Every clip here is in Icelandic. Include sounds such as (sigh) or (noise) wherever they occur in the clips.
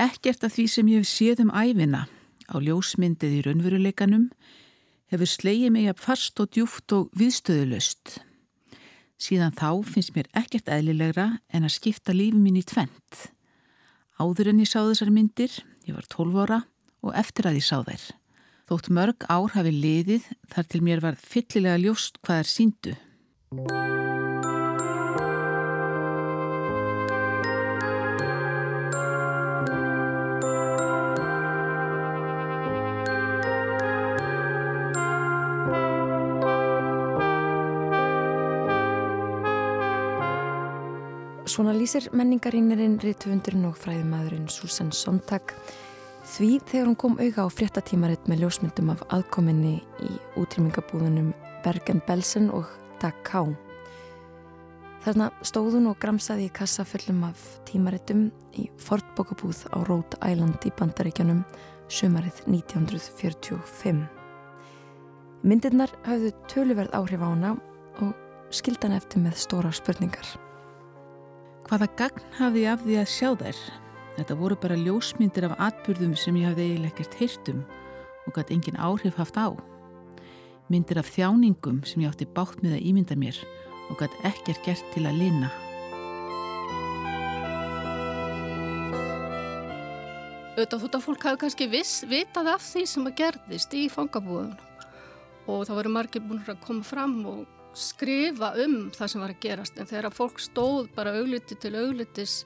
Ekkert af því sem ég hef séð um æfina á ljósmyndið í raunveruleikanum hefur slegið mig að fast og djúft og viðstöðulöst. Síðan þá finnst mér ekkert eðlilegra en að skipta lífi mín í tvent. Áður en ég sá þessar myndir, ég var 12 ára og eftir að ég sá þær. Þótt mörg ár hafi liðið þar til mér var fyllilega ljóst hvað er síndu. Svona lýsir menningarínirinn, rítvundurinn og fræðimæðurinn Susan Sontag því þegar hún kom auga á fréttatímaritt með ljósmyndum af aðkominni í útrýmingabúðunum Bergen-Belsen og Dachau. Þarna stóðun og gramsaði í kassa fullum af tímarittum í fortbókabúð á Rhode Island í Bandaríkjanum sumarið 1945. Myndirnar hafðu töluverð áhrif á hana og skildan eftir með stóra spurningar. Hvaða gagn hafði ég af því að sjá þær? Þetta voru bara ljósmyndir af atbyrðum sem ég hafði eiginlega ekkert heyrtum og gæti engin áhrif haft á. Myndir af þjáningum sem ég átti bátt með að ímynda mér og gæti ekkert gert til að lina. Auðvitað þútt að fólk hafi kannski viss vitað af því sem að gerðist í fangabúðunum og það voru margir búin að koma fram og skrifa um það sem var að gerast en þegar að fólk stóð bara augliti til auglitis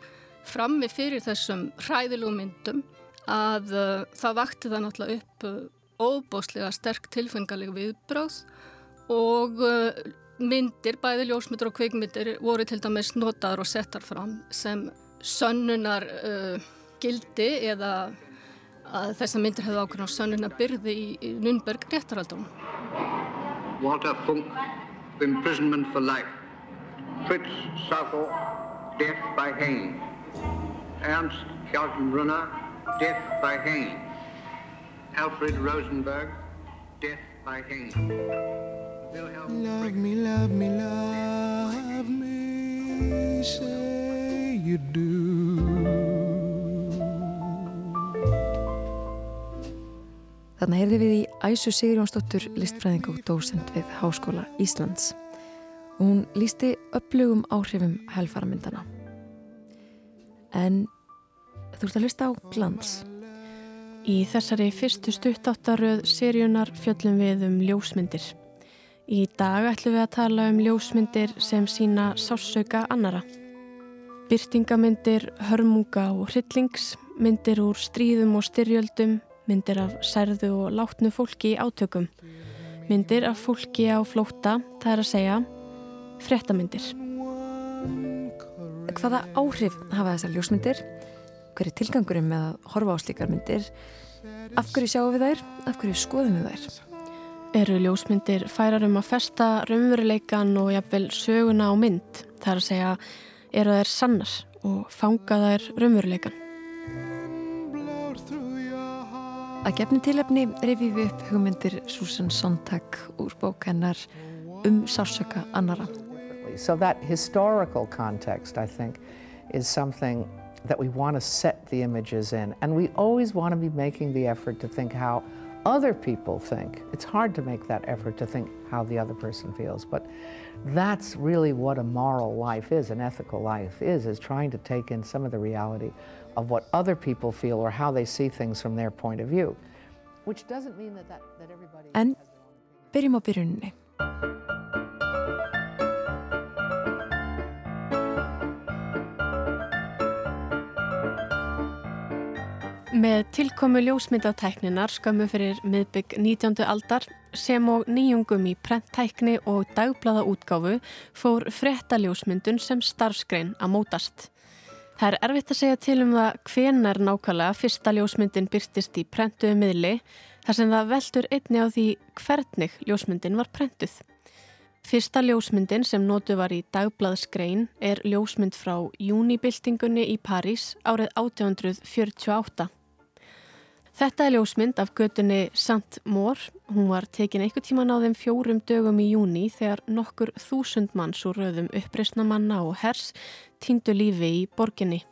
frammi fyrir þessum hræðilugum myndum að uh, það vakti það náttúrulega upp uh, óbóslega sterk tilfengaleg viðbráð og uh, myndir, bæði ljósmyndir og kveikmyndir voru til dæmis notaður og settar fram sem sönnunar uh, gildi eða að þessar myndir hefðu ákveðin á sönnunar byrði í, í Nunberg réttaraldunum Walter Funk imprisonment for life. Fritz Sauer, death by hanging. Ernst Kaltenbrunner, death by hanging. Alfred Rosenberg, death by hanging. Love me, love me, love me, say you do. Þannig heyrði við í Æsu Sigurjónsdóttur listfræðing og dósend við Háskóla Íslands. Hún lísti upplögum áhrifum helfaramyndana. En þú ert að hlusta á glans. Í þessari fyrstu stuttáttaruð seríunar fjöllum við um ljósmyndir. Í dag ætlum við að tala um ljósmyndir sem sína sásauka annara. Byrtingamyndir, hörmunga og hryllings, myndir úr stríðum og styrjöldum, myndir af særðu og látnu fólki í átökum, myndir af fólki á flóta, það er að segja frettamyndir. Hvaða áhrif hafa þessar ljósmyndir? Hver er tilgangurum með að horfa á slíkar myndir? Af hverju sjáum við þær? Af hverju skoðum við þær? Eru ljósmyndir færar um að festa raunveruleikan og jafnvel söguna á mynd, það er að segja eru þær sannar og fanga þær raunveruleikan. Að gefni tilefni við upp hugmyndir Susan Sontag úr bók hennar um annara. So that historical context I think is something that we want to set the images in and we always want to be making the effort to think how other people think. It's hard to make that effort to think how the other person feels but that's really what a moral life is, an ethical life is, is trying to take in some of the reality of what other people feel or how they see things from their point of view. Which doesn't mean that, that, that everybody En byrjum á byrjunni. Með tilkomu ljósmyndatækninar skömmu fyrir miðbygg 19. aldar sem og nýjungum í prenttækni og dagblaða útgáfu fór frettaljósmyndun sem starfskrein að mótast. Það er erfitt að segja til um það hvenar nákvæmlega fyrsta ljósmyndin byrtist í prentuðu miðli þar sem það veldur einni á því hvernig ljósmyndin var prentuð. Fyrsta ljósmyndin sem nótu var í dagblaðskrein er ljósmynd frá júnibildingunni í París árið 1848. Þetta er ljósmynd af götunni Sant Mór. Hún var tekin einhver tíman á þeim fjórum dögum í júni þegar nokkur þúsund manns úr rauðum uppreysnamanna og hers týndu lífi í borginni.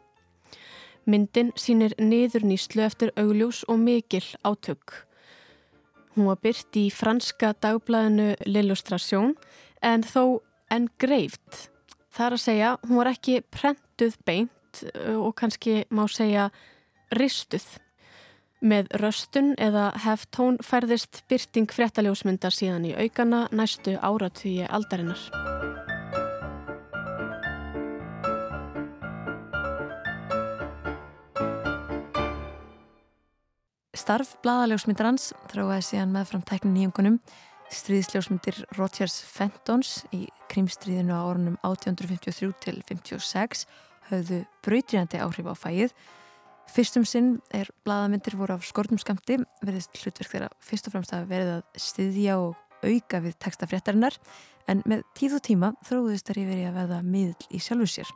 Myndin sínir niður nýslu eftir augljós og mikil átök. Hún var byrt í franska dagblæðinu L'Illustration en þó enn greift. Það er að segja, hún var ekki prentuð beint og kannski má segja ristuð. Með röstun eða heftón færðist byrting fréttaljósmyndar síðan í aukana næstu áratvíi aldarinnar. Starf blaðaljósmyndar hans þráaði síðan meðfram tæknin nýjungunum stríðsljósmyndir Rodgers Fentons í krimstríðinu á orunum 1853 til 56 höfðu brautriðandi áhrif á fæið. Fyrstum sinn er blaðamyndir voru af skortum skamti verðist hlutverk þeirra fyrst og fremst að verða að styðja og auka við textafréttarinnar en með tíð og tíma þróðust þær yfir í að verða miðl í sjálfu sér.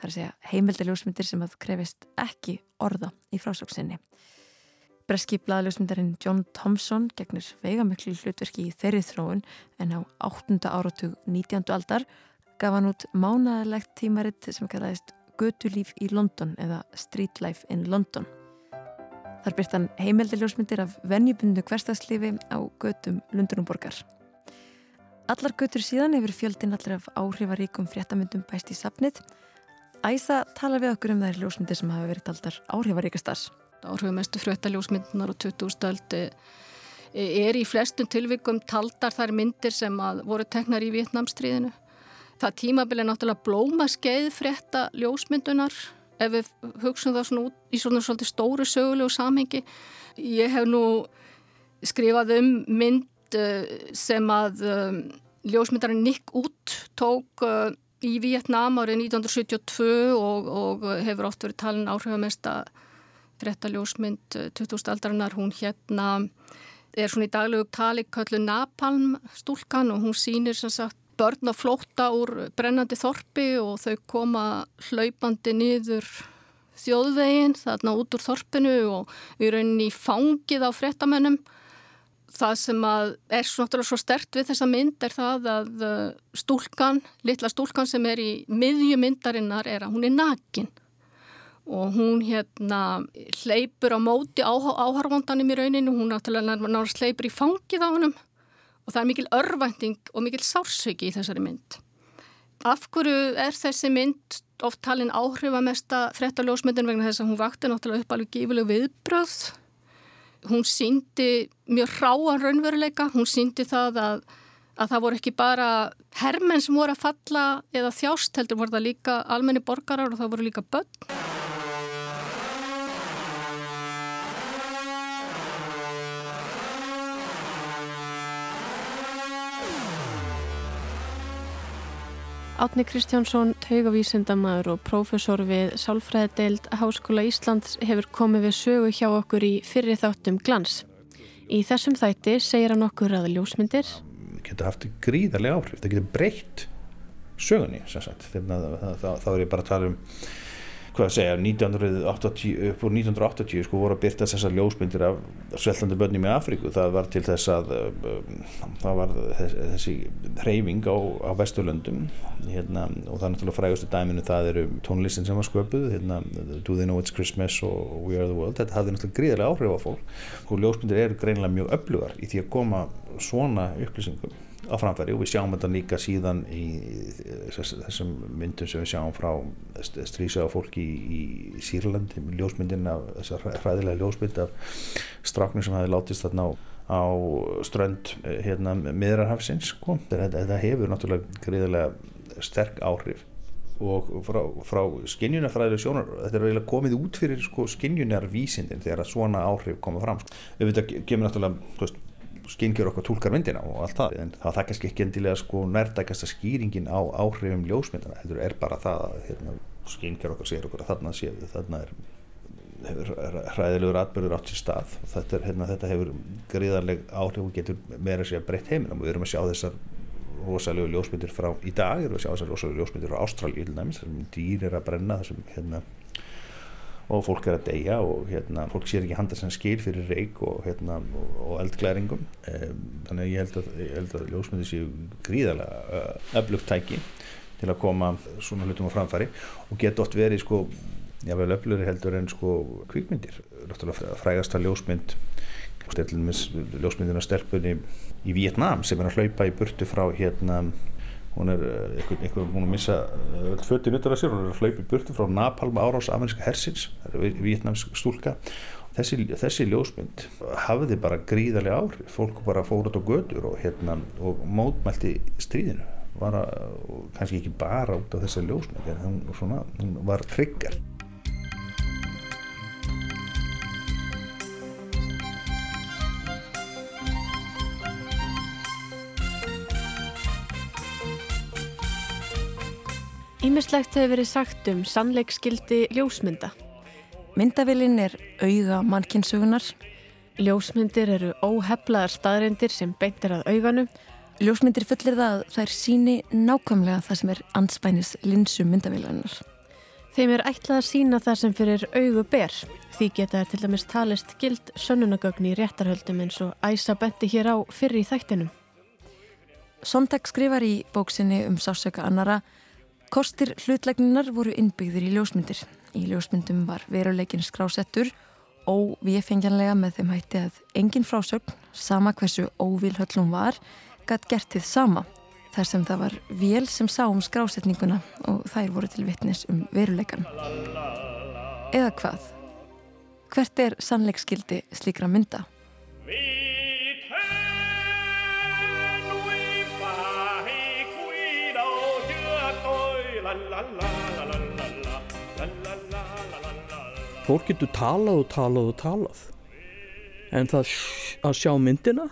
Það er að segja heimildaljósmyndir sem að krefist ekki orða í frásóksinni. Breski blaðljósmyndarinn John Thompson gegnir veigamökli hlutverki í þeirri þróun en á 8. áratug 19. aldar gaf hann út mánaðarlegt tímaritt sem kallaðist Götulíf í London eða Street Life in London. Þar byrst hann heimildiljósmyndir af venjubundu hverstagslífi á götum Lundunumborgar. Allar götur síðan hefur fjöldin allir af áhrifaríkum fréttamyndum bæst í sapnið. Æsa talar við okkur um þær ljósmyndir sem hafa verið taldar áhrifaríkastars áhrifumestu fröttaljósmyndunar og 20. aldi er í flestum tilvikum taldar þar myndir sem voru teknar í Vietnamstríðinu. Það tímabili er náttúrulega blómaskeið frétta ljósmyndunar ef við hugsaum það svona út í svona svolítið stóru sögulegu samhengi. Ég hef nú skrifað um mynd eh, sem að um, ljósmyndarinn Nick Ut tók uh, í Vietnam árið 1972 og, og hefur oft verið talin áhrifamesta frettaljósmynd 2000 eh, aldarinnar, hún hérna er svona í daglegu tali köllu Napalm stúlkan og hún sýnir sem sagt börn að flóta úr brennandi þorpi og þau koma hlaupandi niður þjóðvegin þarna út úr þorpinu og við rauninni í fangið á frettamennum. Það sem er svo stert við þessa mynd er það að eh, stúlkan, litla stúlkan sem er í miðjumyndarinnar er að hún er nakin og hún hérna hleypur á móti áharfandanum í rauninu, hún náttúrulega náttúrulega hleypur í fangið á hannum og það er mikil örvænting og mikil sársöki í þessari mynd. Af hverju er þessi mynd oft talin áhrifamesta frettaljósmyndin vegna þess að hún vakti náttúrulega upp alveg gifileg viðbröð. Hún síndi mjög hráan raunveruleika, hún síndi það að, að það voru ekki bara hermenn sem voru að falla eða þjást heldur voru það líka almenni borgarar og það voru líka börn. Átni Kristjánsson, taugavísindamæður og prófessor við Sálfræðideild Háskóla Íslands hefur komið við sögu hjá okkur í fyrri þáttum glans. Í þessum þætti segir hann okkur að ljósmyndir geta haft gríðarlega áhrif, það getur breytt sögunni, þá er ég bara að tala um hvað að segja, 1980, upp úr 1980 sko voru að byrta þessar ljósmyndir af sveltandi börnum í Afríku. Það var til þess að um, það var þessi hreyfing á, á Vesturlöndum hérna, og það er náttúrulega frægustu dæminu það eru tónlistin sem var sköpuð hérna, Do They Know It's Christmas og We Are The World. Þetta hafði náttúrulega gríðarlega áhrif á fólk og ljósmyndir eru greinilega mjög öflugar í því að koma svona upplýsingum á framfæri og við sjáum þetta líka síðan í þessum myndum sem við sjáum frá strísaða fólki í, Sýrland ljósmyndin af þessar hræðilega ljósmynd af stráknir sem hafi látist þarna á, á strönd eh, hérna miðrarhafsins sko. þetta, hefur náttúrulega greiðilega sterk áhrif og frá, frá skinnjunarfræðileg sjónar þetta er eiginlega komið út fyrir sko, skinnjunarvísindin þegar svona áhrif koma fram sko. við veitum að gemur náttúrulega skyngjur okkar tólkar myndina og allt það. En það er kannski ekki endilega sko nærtækasta skýringin á áhrifum ljósmyndana þetta er bara það að hérna, skyngjur okkar segir okkur að þarna séu þarna er hræðilegur atbyrður átt sér stað. Þetta, er, hérna, þetta hefur gríðarleg áhrif og getur meira sér breytt heiminum og við erum að sjá þessar rosalegu ljósmyndir frá í dag erum við að sjá þessar rosalegu ljósmyndir frá Ástralji þessum dýr er að brenna þessum hérna og fólk er að deyja og hérna, fólk sér ekki handa sem skil fyrir reik og, hérna, og eldglæringum um, þannig að ég held að, ég held að ljósmyndi séu gríðarlega öflugt tæki til að koma svona hlutum á framfæri og geta oft verið sko jável öfluri heldur en sko kvikmyndir. Frægasta ljósmynd ljósmyndina stelpunni í Vietnám sem er að hlaupa í burtu frá hérna hún er eh, veginn búin að missa öll eh, föttin utan að sér, hún er að hlaupa í burtu frá Napalm árás ameríska hersins. Vietnamsk stúlka. Þessi, þessi ljósmynd hafiði bara gríðarlega áhrif. Fólk bara fór út á gödur og, hérna, og mótmælti stríðinu. Að, kannski ekki bara út af þessa ljósmynd en hún, svona, hún var tryggar Ímislegt hefur verið sagt um sannleikskildi ljósmynda. Myndavillin er auga mannkynsugunar. Ljósmyndir eru óheflaðar staðrindir sem beintir að auganu. Ljósmyndir fullir það að þær síni nákvæmlega það sem er anspænis linsu myndavillunar. Þeim er ætlað að sína það sem fyrir augu ber. Því geta til dæmis talist gild sönnunagögn í réttarhöldum eins og æsa benti hér á fyrir í þættinum. Sondag skrifar í bóksinni um sásöka annara Kostir hlutlegninar voru innbyggðir í ljósmyndir. Í ljósmyndum var veruleikin skrásettur óvífengjanlega með þeim hætti að engin frásögn, sama hversu óvílhöllum var, gætt gert þið sama. Þar sem það var vél sem sá um skrásetninguna og þær voru til vittnis um veruleikan. Eða hvað? Hvert er sannleikskildi slíkra mynda? Fólk getur talað og talað og talað. En það að sjá myndina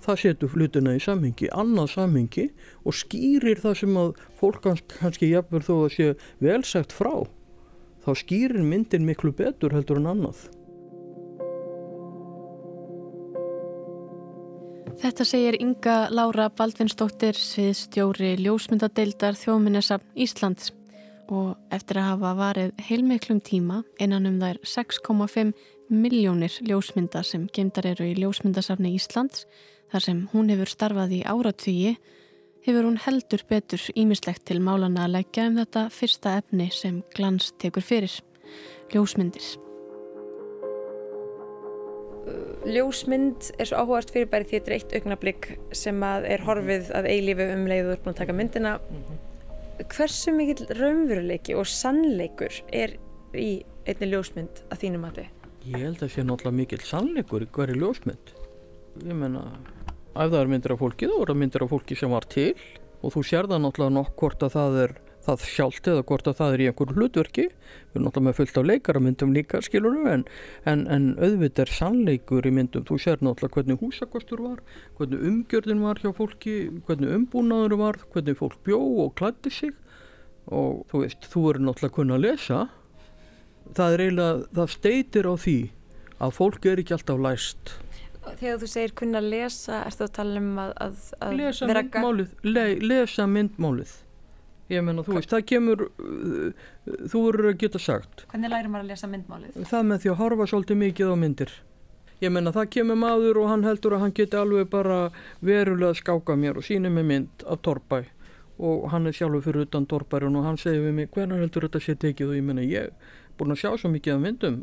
það setur hlutina í samhengi annað samhengi og skýrir það sem að fólk kannski jafnverð þó að sé velsagt frá. Þá skýrir myndin miklu betur heldur en annað Þetta segir Inga Lára Baldvinsdóttir sviðstjóri ljósmyndadeildar þjóðminnesafn Íslands og eftir að hafa varið heilmiklum tíma innan um þær 6,5 miljónir ljósmynda sem gemdar eru í ljósmyndasafni Íslands þar sem hún hefur starfað í áratvíi hefur hún heldur betur ímislegt til málana að leggja um þetta fyrsta efni sem glans tekur fyrir, ljósmyndir. Ljósmynd er svo áhugast fyrir bæri því þetta er eitt augnablík sem er horfið að eilífi um leiður búin að taka myndina. Hversu mikill raunveruleiki og sannleikur er í einni ljósmynd að þínum að þið? Ég held að það sé náttúrulega mikill sannleikur í hverju ljósmynd. Ég menna, ef það er myndir af fólki þá er það myndir af fólki sem var til. Og þú sér það náttúrulega nokk hvort að það er það sjálft eða hvort að það er í einhverju hlutverki. Við erum náttúrulega með fullt af leikaramyndum líka skilunum en, en, en auðvitað er sannleikur í myndum, þú sér náttúrulega hvernig húsakostur var, hvernig umgjörðin var hjá fólki, hvernig umbúnaður var hvernig fólk bjó og klætti sig. Og þú veist, þú eru náttúrulega kunna að lesa. Það er eiginlega, það steitir á því að fólk er ekki alltaf læst. Þegar þú segir kunna að lesa, erstu að tala um að, að, að lesa myndmálið, le, lesa myndmálið ég menna þú veist, það kemur uh, þú eru að geta sagt. Hvernig lærir maður að lesa myndmálið? Það með því að horfa svolítið mikið á myndir. Ég menna það kemur maður og hann heldur að hann geti alveg bara verulega skáka mér og sína mig mynd af Torbæ og hann er sjálfur fyrir utan Torbærin og hann segir við mig hvernig heldur þetta sé tekið? Og ég menna ég er búin að sjá svo mikið af myndum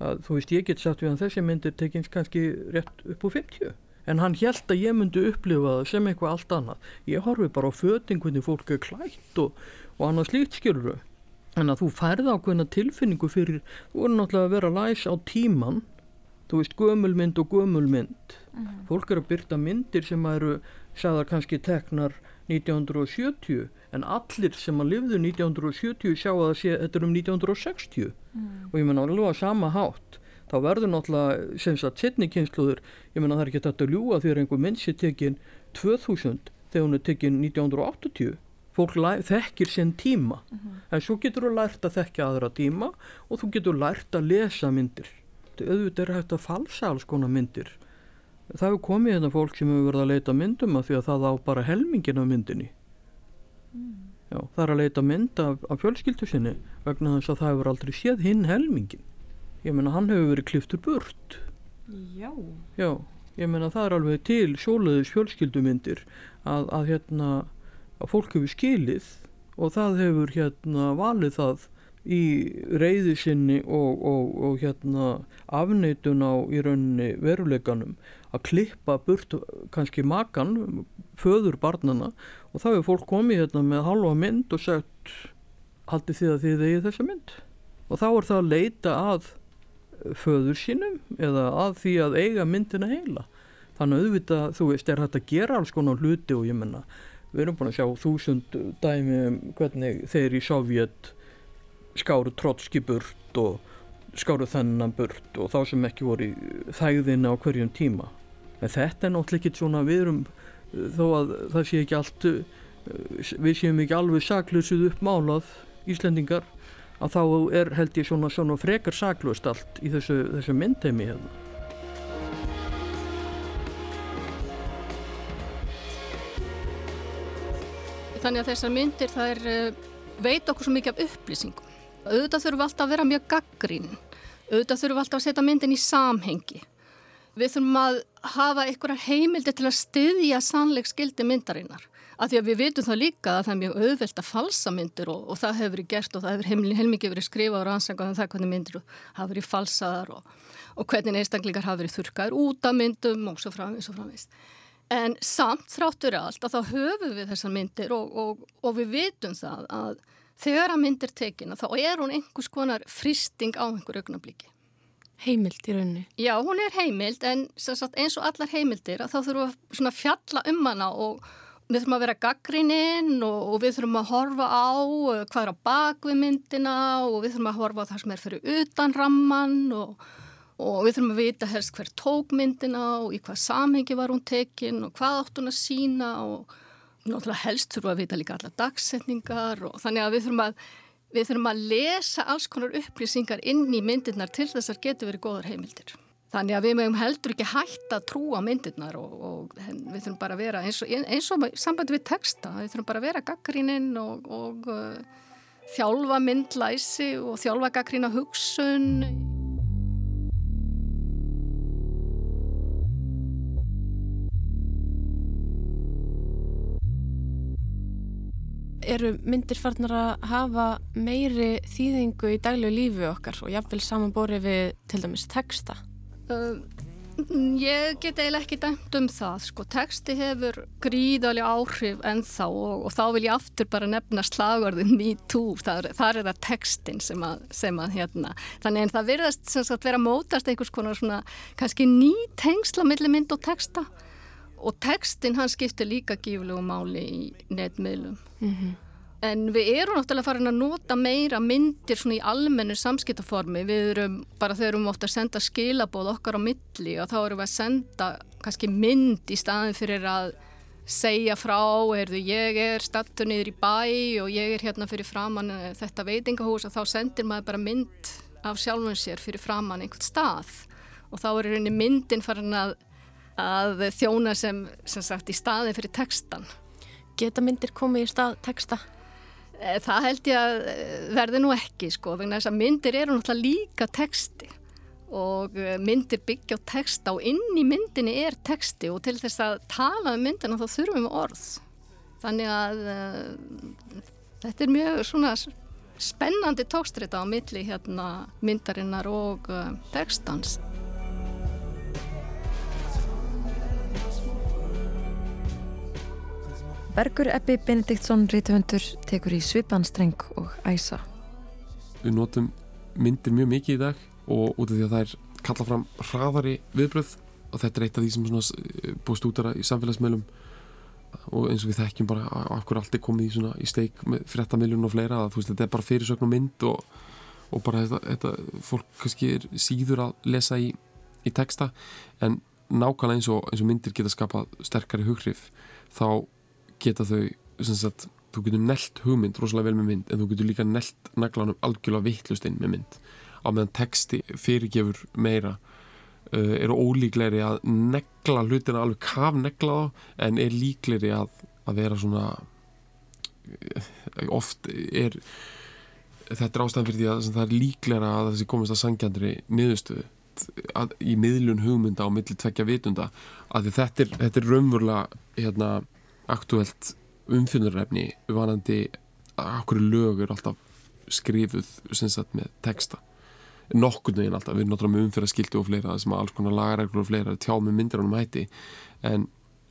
að þú veist ég get sagt við hann þessi myndir tekins kannski rétt upp á 50 en hann held að ég myndi upplifa það sem eitthvað allt annað. Ég horfi bara á föting hvernig fólk er klætt og, og annað slíkt skiluru. En að þú færða ákveðna tilfinningu fyrir, þú er náttúrulega að vera læs á tíman, þú veist gömulmynd og gömulmynd. Mm -hmm. Fólk er að byrta myndir sem eru, sagðar kannski teknar 1970 en allir sem að lifðu 1970 sjá að þetta er um 1960 mm. og ég menna alveg að sama hátt þá verður náttúrulega sem sagt setni kynsluður, ég menna það er ekki þetta að ljúa þegar einhver mennsi tekinn 2000 þegar hún er tekinn 1980 fólk þekkir sinn tíma uh mhm. -huh. en svo getur þú lært að þekkja aðra tíma og þú getur lært að lesa myndir auðvitað er hægt að falsa alls konar myndir það hefur komið hérna fólk sem hefur verið að leita myndum af því að það á bara helmingin af myndinni mm. Já, það er að leita mynd af, af fjölskyldu sinni vegna þess að það hefur aldrei séð hinn helmingin ég menna hann hefur verið kliftur burt. Já. Já, ég menna það er alveg til sjólaðis fjölskyldumindir að, að hérna að fólk hefur skilið og það hefur hérna valið það í reyði sinni og, og, og hérna afneitun á í rauninni veruleikanum að klippa burt kannski makan, föður barnana og þá er fólk komið hérna með halva mynd og sagt haldi þið að þið eigi þessa mynd? Og þá er það að leita að föður sínum eða að því að eiga myndina heila. Þannig að auðvitað, þú veist, er þetta að gera alls konar hluti og ég menna við erum búin að sjá þúsund dæmi um hvernig þeir í Sovjet skáru trotski burt og skáru þennan burt og þá sem ekki voru þægðina á hverjum tíma. En þetta er náttúrulega ekki svona við erum þó að það sé ekki allt við séum ekki alveg saklusuð uppmálað Íslendingar að þá er held ég svona, svona frekar saklust allt í þessu, þessu myndheimi hérna Þannig að þessar myndir það er uh, veit okkur svo mikið af upplýsingum. Auðvitað þurfum við alltaf að vera mjög gaggrín. Auðvitað þurfum við alltaf að setja myndin í samhengi. Við þurfum að hafa einhverjar heimildi til að styðja sannleik skildi myndarinnar. Af því að við vitum það líka að það er mjög auðvelt að falsa myndir og, og það hefur verið gert og það hefur heilmikið verið skrifað og rannsangað um það hvernig myndir hafa verið falsaðar og, og hvernig einstaklingar hafa verið þurkaður út af myndum og svo framvís og framvís. En samt þráttur allt að þá höfum við þessar myndir og, og, og við vitum það að þegar að myndir tekina þá er hún einhvers konar fristing á einhver augnablíki. Heimild í rauninni? Já, hún er heimild en sagt, eins og allar heimildir að þá þurfum við að fjalla um hana og við þurfum að vera gaggrininn og, og við þurfum að horfa á uh, hvað er á bakvið myndina og við þurfum að horfa á það sem er fyrir utan ramman og og við þurfum að vita helst hver tók myndina og í hvað samhengi var hún tekin og hvað átt hún að sína og náttúrulega helst þurfum að vita líka alla dagsetningar og þannig að við þurfum að, við þurfum að lesa alls konar upplýsingar inn í myndirnar til þess að getur verið góðar heimildir. Þannig að við mögum heldur ekki hægt að trúa myndirnar og, og við þurfum bara að vera eins og, eins og sambandi við texta, við þurfum bara að vera gaggríninn og, og uh, þjálfa myndlæsi og þjálfa gaggrína hugsun. eru myndir farnar að hafa meiri þýðingu í daglegu lífi okkar og jáfnvel samanbórið við til dæmis texta? Uh, ég get eiginlega ekki dæmt um það. Sko, texti hefur gríðalega áhrif ennþá og, og þá vil ég aftur bara nefna slagverðin me too. Þar, þar er það textin sem að, sem að hérna. Þannig en það virðast sagt, vera mótast einhvers konar svona kannski ný tengsla millir mynd og texta og textin hann skiptir líka gíflegu máli í netmiðlum mm -hmm. En við erum náttúrulega farin að nota meira myndir svona í almennu samskiptaformi við erum bara þegar við erum ofta að senda skilabóð okkar á milli og þá erum við að senda kannski mynd í staðin fyrir að segja frá, heyrðu ég er stattur niður í bæ og ég er hérna fyrir framann eh, þetta veitingahús og þá sendir maður bara mynd af sjálfum sér fyrir framann einhvert stað og þá er rauninni myndin farin að að þjóna sem, sem sagt, í staði fyrir textan. Geta myndir komið í stað texta? Eh, það held ég að eh, verði nú ekki sko, vegna þess að myndir eru náttúrulega líka texti og eh, myndir byggja á texta og inn í myndinni er texti og til þess að tala um myndina þá þurfum við orð. Þannig að uh, þetta er mjög svona spennandi tókstrita á milli hérna myndarinnar og uh, textans. Bergur Ebbi Benediktsson rítuhundur tekur í svipanstreng og æsa. Við notum myndir mjög mikið í dag og út af því að það er kalla fram hraðari viðbröð og þetta er eitt af því sem eh, búist útara í samfélagsmeilum og eins og við þekkjum bara af hverju allt er komið í, í steik með frettamiljun og fleira að veist, þetta er bara fyrirsögn og mynd og, og bara þetta, þetta fólk kannski er síður að lesa í, í texta en nákvæmlega eins og, eins og myndir geta skapað sterkari hughrif þá geta þau sagt, þú getur nelt hugmynd rosalega vel með mynd en þú getur líka nelt naglanum algjörlega vittlust inn með mynd. Á meðan texti fyrirgefur meira uh, eru ólíklegri að negla hlutina alveg kaf negla þá en er líklegri að, að vera svona uh, oft er þetta er ástæðan fyrir því að það er líklegra að þessi komist að sangjandri miðustuðu að, í miðlun hugmynda á milli tvekja vitunda að þetta er, þetta er raunverulega hérna aktuelt umfjöndarrefni vanandi að okkur lög eru alltaf skrifuð sagt, með texta. Nokkur neginn alltaf, við náttúrulega með umfyrraskildu og fleira sem alls konar lagareglur og fleira tjá með myndir ánum hætti. En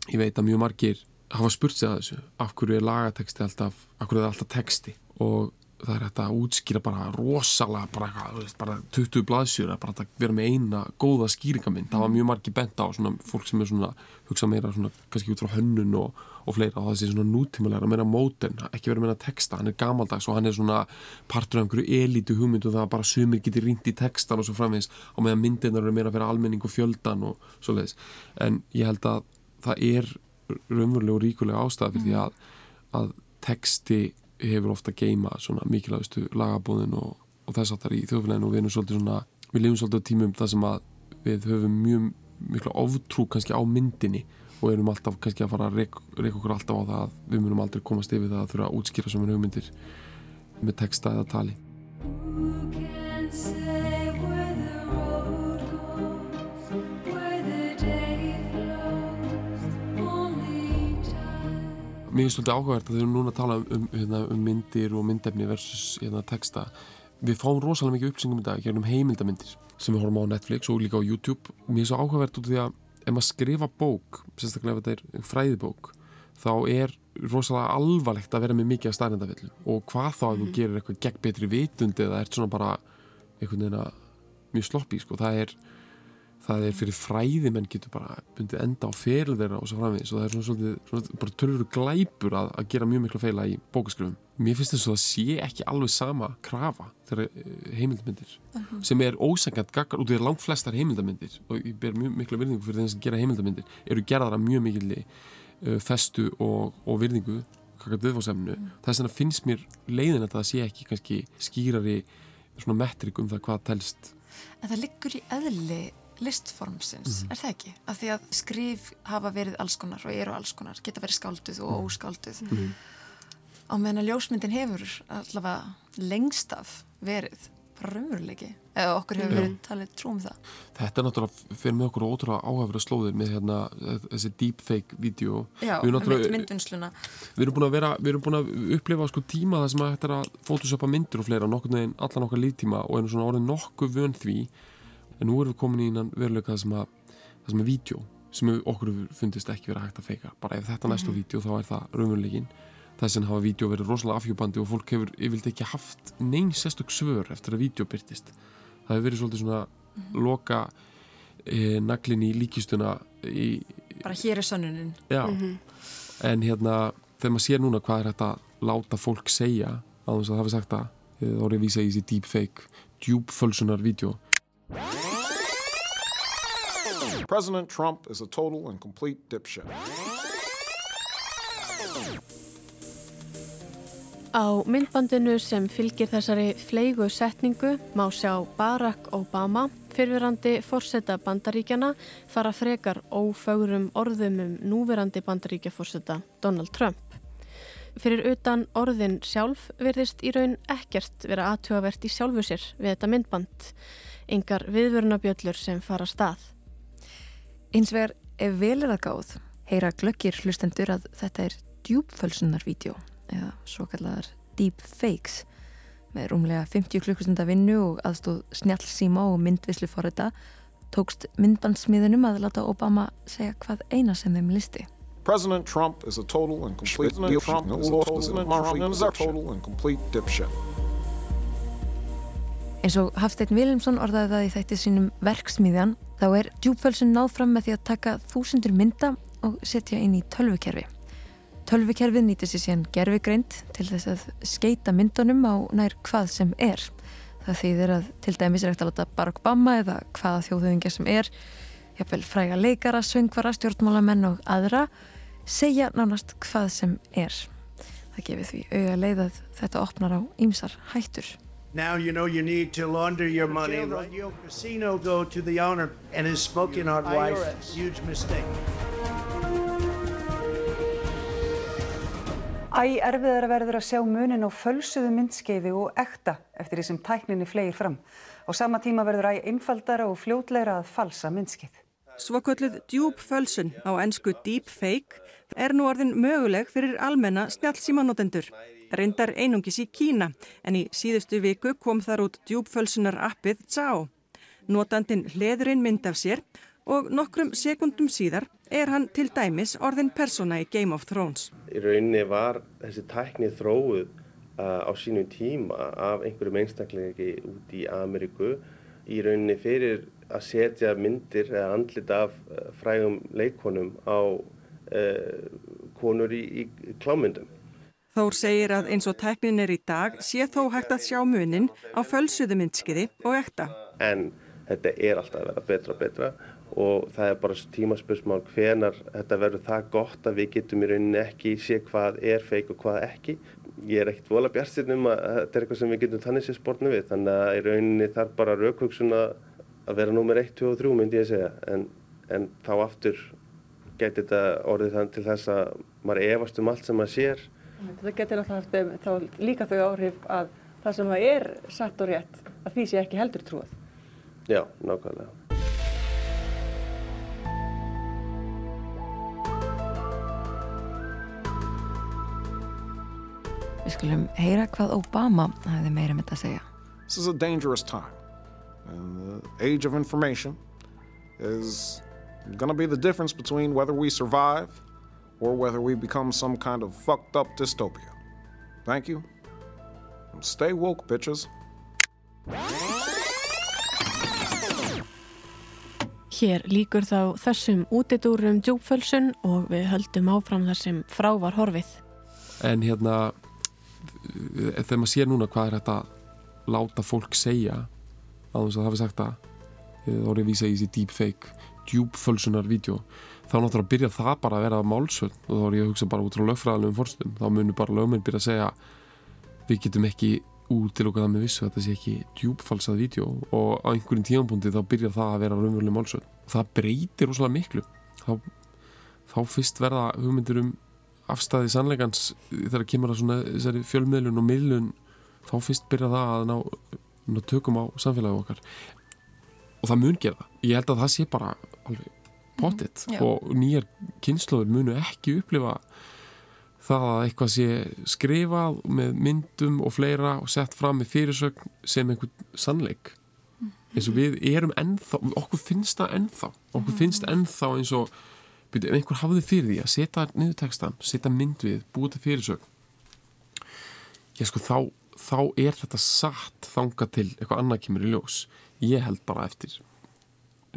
ég veit að mjög margir hafa spurt sig að þessu af hverju er lagateksti alltaf af hverju er alltaf texti? Og það er þetta að útskýra bara rosalega bara, bara 20 blaðsjur að bara vera með eina góða skýringamind það var mjög margi bent á svona fólk sem er svona hugsa meira svona kannski út frá hönnun og, og fleira og það sé svona nútímulega meira móten, ekki vera meira texta hann er gamaldags og hann er svona partur af einhverju elítu hugmyndu það bara sumir getur rindt í textan og svo framvegis og meðan myndirnar eru meira fyrir almenning og fjöldan og svo leiðis en ég held að það er raunverulega og ríkulega ástæða fyrir því að, að texti hefur ofta geima svona mikilvægastu lagabóðin og, og þess aftar í þjóðfélaginu og við erum svolítið svona, við lifum svolítið á tímum þar sem að við höfum mjög mikla oftrú kannski á myndinni og erum alltaf kannski að fara að reyka okkur alltaf á það að við munum aldrei komast yfir það að þurfa að útskýra er hugmyndir með texta eða tali Mér finnst þetta áhugavert að þau eru núna að tala um, hérna, um myndir og myndefni versus hérna, texta. Við fáum rosalega mikið uppsengum í dag um heimildamindir sem við horfum á Netflix og líka á YouTube. Mér finnst þetta áhugavert út af því að ef maður skrifa bók, sérstaklega ef þetta er fræðibók, þá er rosalega alvarlegt að vera með mikið af stærnendafillu og hvað þá að þú mhm. gerir eitthvað gegn betri vitundi eða ert svona bara einhvern veginn að mjög sloppi, sko. Það er það er fyrir fræði menn getur bara bundið enda á feril þeirra og svo framvegis og það er svona svolítið, svona, bara tölur glæpur að, að gera mjög miklu feila í bókaskrifum mér finnst þess að það sé ekki alveg sama krafa þegar eh, heimildamindir uh -huh. sem er ósangant gaggart út í langt flestar heimildamindir og ég ber mjög miklu virðingu fyrir þeim sem gera heimildamindir eru gerðara mjög mikilli uh, festu og, og virðingu kakart viðfóðsefnu uh -huh. þess vegna finnst mér leiðin að það sé ekki kannski skýrari svona metrik um það hvað telst En það liggur í eðli listformsins, mm. er það ekki? Af því að skrif hafa verið alls konar og eru alls konar, geta verið skálduð og mhm. óskálduð mm. á meðan að ljósmyndin hefur allavega lengst af verið raunverulegi, eða okkur hefur verið talið trúum það. Þetta er náttúrulega fyrir með okkur ótrúlega áhæfra slóðir með hérna, þessi deepfake-vídeó Já, mynd, myndunsluna Við erum búin að vera, við erum búin að upplifa sko tíma það sem að þetta er að photoshopa myndir og fleira nokkur neginn allan okkar líftíma og einu svona orðin nokkuð vön því en nú erum við komin í einan veruleika það sem að það sem er vídeo sem okkur fundist ekki verið hægt að feika bara ef þetta næstu mm -hmm. vídeo þá er það raunveruleikin þess að hafa vídeo verið rosalega afhjúbandi og fólk hefur yfirlt ekki haft neyn sérstök svör eftir að vídeo byrtist það hefur verið svolítið svona mm -hmm. loka e, naglin í líkistuna í, bara hér er sannunin já, mm -hmm. en hérna þegar maður sér núna hvað er þetta láta fólk segja á þess að það hefur sagt að þá er ég að vísa í þessi deepfake djúbfölsunar vídeo President Trump is a total and complete dipshit. Á myndbandinu sem fylgir þessari fleigu setningu má sjá Barack Obama, fyrfirandi fórseta bandaríkjana, fara frekar ófögurum orðum um núverandi bandaríkjafórseta Donald Trump. Fyrir utan orðin sjálf verðist í raun ekkert vera aðtugavert í sjálfu sér við þetta myndband, yngar viðvörunabjöllur sem fara stað. Eins vegar ef vel er að gáð heyra glöggir hlustendur að þetta er djúbfölsunarvídeó eða svo kallar deepfakes með rúmlega 50 klukkustunda vinnu og aðstóð snjálfsíma og myndvislu fór þetta tókst myndbandsmiðunum að láta Obama segja hvað eina sem þeim listi. President Trump is a total and complete dipshit. Eins og Hafstein Viljámsson orðaði það í þættið sínum verksmiðjan Þá er djúpfölsun náð fram með því að taka þúsundur mynda og setja inn í tölvukerfi. Tölvukerfið nýtir sér síðan gerfigreind til þess að skeita myndunum á nær hvað sem er. Það þýðir að til dæmis er ekkert að láta Barack Obama eða hvaða þjóðhauðingja sem er, jáfnveil fræga leikara, söngvara, stjórnmálamenn og aðra, segja nánast hvað sem er. Það gefið því auga leið að þetta opnar á ýmsar hættur. Now you know you need to launder your money. Right? Your casino go to the owner and his smoking hot wife. Huge mistake. Æ, erfiðar að verður að sjá munin á fölsuðu myndskeiði og ekta eftir því sem tækninni flegir fram. Á sama tíma verður æ einfaldara og fljótleira að falsa myndskeið. Svokölluð djúb fölsun á ennsku deepfake er nú orðin möguleg fyrir almenna snjálfsímanotendur. Reyndar einungis í Kína en í síðustu viku kom þar út djúbfölsunar appið Zhao. Notandin hleðurinn mynd af sér og nokkrum sekundum síðar er hann til dæmis orðin persóna í Game of Thrones. Í rauninni var þessi tækni þróuð uh, á sínum tíma af einhverjum einstaklega út í Ameríku í rauninni fyrir að setja myndir eða andlit af uh, frægum leikonum á uh, konur í, í klámyndum. Þór segir að eins og tæknin er í dag sé þó hægt að sjá munin á fölsuðu myndskiði og ekta. En þetta er alltaf að vera betra og betra og það er bara tímaspursmál hvenar þetta verður það gott að við getum í rauninni ekki sé hvað er feik og hvað ekki. Ég er ekkert vola bjart um að þetta er eitthvað sem við getum þannig sér spórnu við þannig að í rauninni þarf bara raukvöksun að vera nummer 1, 2 og 3 myndi ég segja en, en þá aftur getur þetta orðið þann til þess að maður efast um allt sem maður sér. Það getur alltaf haft þá líka þau áhrif að það sem maður er satt og rétt að því sé ekki heldur trúið. Já, nákvæmlega. Við skulum heyra hvað Obama hefði meira með um þetta að segja. This is a dangerous time. And the age of information is going to be the difference between whether we survive or whether we become some kind of fucked up dystopia. Thank you. And stay woke, bitches. Hér líkur þá þessum útidúrum djúpfölsun og við höldum áfram þar sem frá var horfið. En hérna, þegar maður sér núna hvað er þetta láta fólk segja á þess að það hefði sagt að er ég að vísa í þessi deepfake djúbfölsunar vídeo þá náttúrulega byrja það bara að vera málsvöld og þá er ég að hugsa bara út frá lögfræðanum fórstum þá munir bara lögminn byrja að segja við getum ekki út til okkar það með vissu þetta sé ekki djúbfalsað vídeo. Og á einhverjum tímanbúndi þá byrjar það að vera raunveruleg málsvöld og það breytir rosalega miklu. Þá, þá fyrst verða hugmyndir um afstæði sannleikans þegar kemur að svona fjölmiðlun og miðlun þá fyrst byrja það að ná, ná tökum á samfélagi okkar. Og það mun gera. Ég held að það sé bara alveg pottitt mm, og nýjar kynnslóður munu ekki upplifa það að eitthvað sé skrifað með myndum og fleira og sett fram með fyrirsögn sem einhvern sannleik. Mm. eins og við erum ennþá, okkur finnst það ennþá. Okkur mm. finnst ennþá eins og byrju, einhver hafði fyrir því að setja niðurtekstan, setja mynd við, búið til fyrirsögn ég sko þá þá er þetta satt þanga til eitthvað annað kemur í ljós. Ég held bara eftir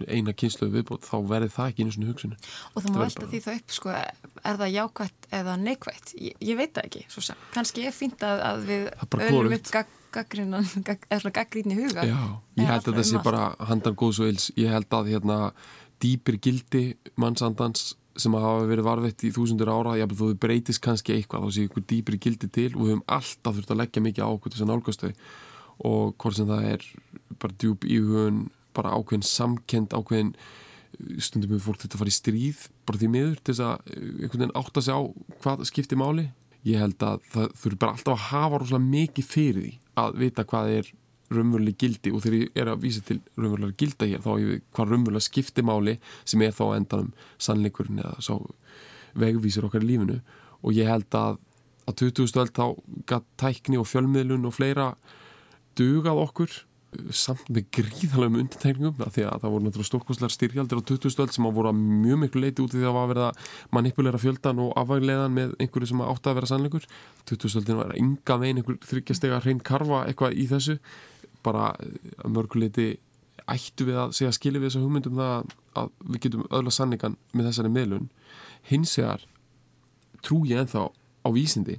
eina kynsluðu viðbót þá verði það ekki einu svona hugsunni og það má velta því það upp sko, er það jákvætt eða neikvætt? Ég, ég veit það ekki, svo sem. Kannski er fínt að, að við öllum upp gaggrín í huga. Já, ég held að það sé bara handan góðs og eils, ég held að hérna dýpir gildi mannsandans sem hafa verið varvett í þúsundur ára ég held að þú breytist kannski eitthvað þá sé ykkur dýpir gildi til og við höfum alltaf þurft að leggja mikið á okkur þess að nálgast þau. Og hvort sem það er bara djúb íhugun bara ákveðin samkend, ákveðin stundum við fólk þetta að fara í stríð bara því miður til þess að eh, einhvern veginn átta sig á hvað skiptir máli ég held að það þurfi bara alltaf að hafa rosalega mikið fyrir því að vita hvað er raunveruleg gildi og þegar ég er að vísa til raunverulega gilda hér þá er hvað raunverulega skiptir máli sem er þá endanum sannleikurinn eða svo vegvísir okkar í lífinu og ég held að að 20. öll þá gætt tækni og fjölmiðlun og fleira dugað okkur samt með gríðalegum undirtegningum því að það voru náttúrulega stórkoslar styrjaldir á 2000-öld sem að voru mjög miklu leiti út í því að verða manipulera fjöldan og afvægleðan með einhverju sem átti að vera sannleikur. 2000-öldin var enga veginn einhver þryggjastega hrein karfa eitthvað í þessu. Bara að mörguleiti ættu við að segja skilja við þessa hugmyndum það að við getum öðla sanningan með þessari meðlun hins vegar trú ég enþá á vísindi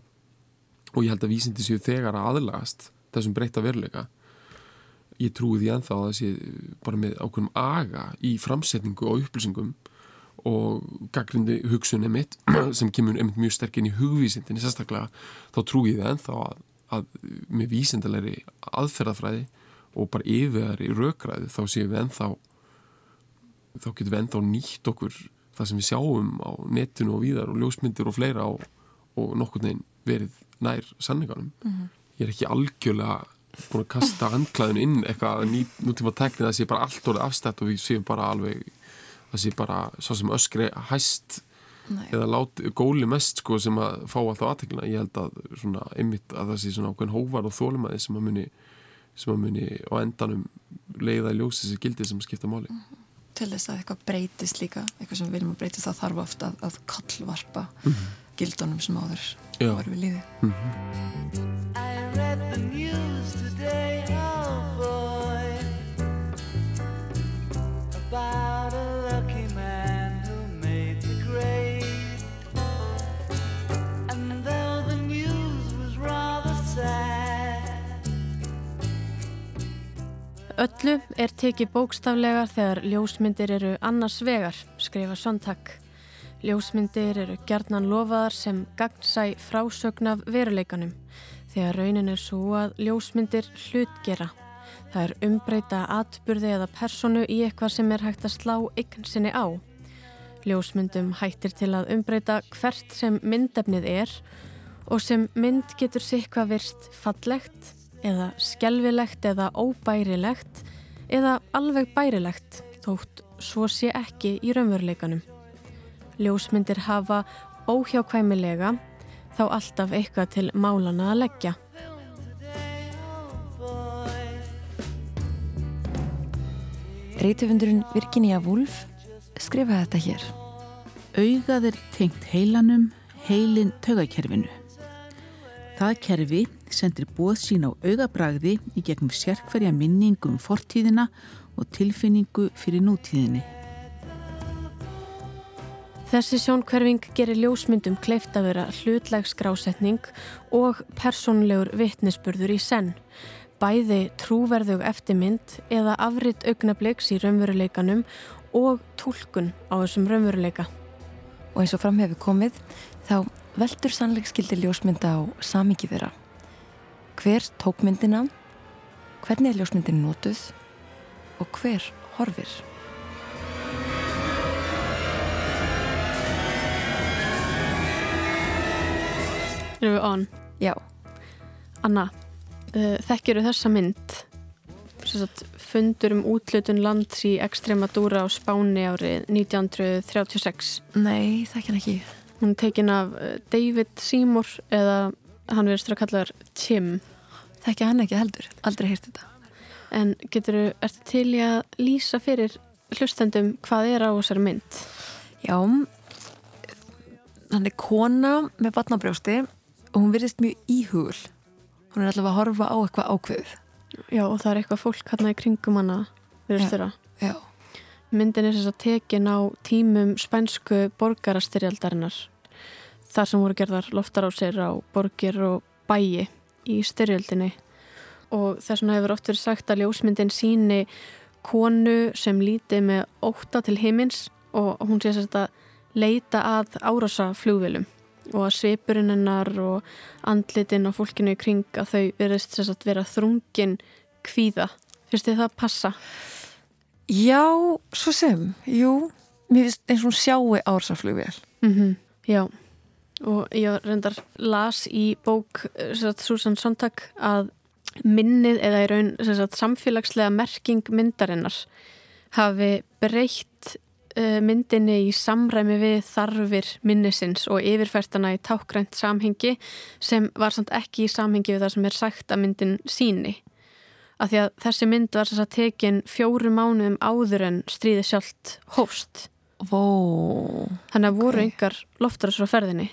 og ég held að vísindi séu þegar að aðlagast þessum breyta veruleika ég trúi því enþá að það sé bara með ákveðum aga í framsetningu og upplýsingum og gaggrindi hugsunni mitt (clears throat) sem kemur einmitt mjög sterkinn í hugvísindinni sérstaklega, þá trúi ég það enþá að, að með vísindalegri aðferðafræði og bara yfirðari rökræði þá séum við enþá þá getum við enþá nýtt okkur það sem við sjáum á netinu og víðar og ljósmyndir og fleira og, og nokkur neginn verið nær sanninganum mm -hmm. ég er ekki algjörlega búin að kasta andklæðinu inn eitthvað ný, nútíma teknið það sé bara allt orðið afstætt og við séum bara alveg það sé bara svo sem öskri hæst Nei. eða láti, góli mest sko sem að fá alltaf aðteklina ég held að svona einmitt að það sé svona ákveðin hóvar og þólumæði sem að muni sem að muni á endanum leiða í ljósi þessi gildi sem skipta máli mm -hmm. Til þess að eitthvað breytist líka eitthvað sem við viljum að breytist það þarf ofta að, að kallvarpa mm -hmm. gildunum sem áður var við líði mm -hmm. Read the news today oh boy. About a lucky man who made the grade. And though the news was rather sad Öllu er tekið bókstaflegar þegar ljósmyndir eru annars vegar, skrifa Sontak Ljósmyndir eru gerðnan lofaðar sem gagnsæ frásögn af veruleikanum þegar raunin er svo að ljósmyndir hlutgera. Það er umbreyta atburði eða personu í eitthvað sem er hægt að slá ykkur sinni á. Ljósmyndum hættir til að umbreyta hvert sem myndefnið er og sem mynd getur sikva virst fallegt eða skjelvilegt eða óbærilegt eða alveg bærilegt þótt svo sé ekki í raunveruleikanum. Ljósmyndir hafa óhjákvæmilega þá alltaf eitthvað til málana að leggja. Reytufundurinn Virginia Woolf skrifaði þetta hér. Augað er tengt heilanum, heilin tögakerfinu. Það kerfi sendir bóð sín á augabragði í gegnum sérkverja minningum fortíðina og tilfinningu fyrir nútíðinni. Þessi sjónkverfing gerir ljósmyndum kleift að vera hlutleg skrásetning og personlegur vittnesburður í senn, bæði trúverðug eftirmynd eða afritt augnabliks í raunveruleikanum og tólkun á þessum raunveruleika. Og eins og fram hefur komið, þá veldur sannleikskildi ljósmynda á samingi þeirra. Hver tók myndina, hvernig er ljósmyndin nótuð og hver horfir? Erum við on? Já. Anna, uh, þekkir þú þessa mynd? Sagt, fundur um útlutun lands í Extremadura á Spáni árið 1936. Nei, þekkir ekki. Hún er tekin af uh, David Seymour eða hann verður strax kallar Tim. Þekkja hann ekki heldur, aldrei heyrst þetta. En getur þú, ertu til í að lýsa fyrir hlustendum hvað er á þessari mynd? Já, hann er kona með batnabrjósti og hún virðist mjög íhugul hún er allavega að horfa á eitthvað ákveð Já og það er eitthvað fólk hérna í kringum hana virðist þeirra Já. myndin er þess að tekin á tímum spænsku borgarastyrjaldarinnar þar sem voru gerðar loftar á sér á borgir og bæi í styrjaldinni og þess vegna hefur oft verið sagt að ljósmyndin síni konu sem líti með óta til heimins og hún sé að leita að árasa flugvilum og að svipurinn hennar og andlitin og fólkinu í kring að þau verðist sérstaklega vera þrungin kvíða. Fyrst þið það passa? Já, svo sem, jú mér finnst eins og hún sjáu ársaflugvél mm -hmm. Já, og ég reyndar las í bók Susan Sontag að minnið eða í raun sagt, samfélagslega merking myndarinnar hafi breytt myndinni í samræmi við þarfir minnisins og yfirfærtana í tákgrænt samhengi sem var samt ekki í samhengi við það sem er sagt að myndin síni. Af því að þessi mynd var þess að tekin fjóru mánuðum áður en stríði sjálft hófst. Vó. Þannig að voru okay. yngar loftar svo ferðinni.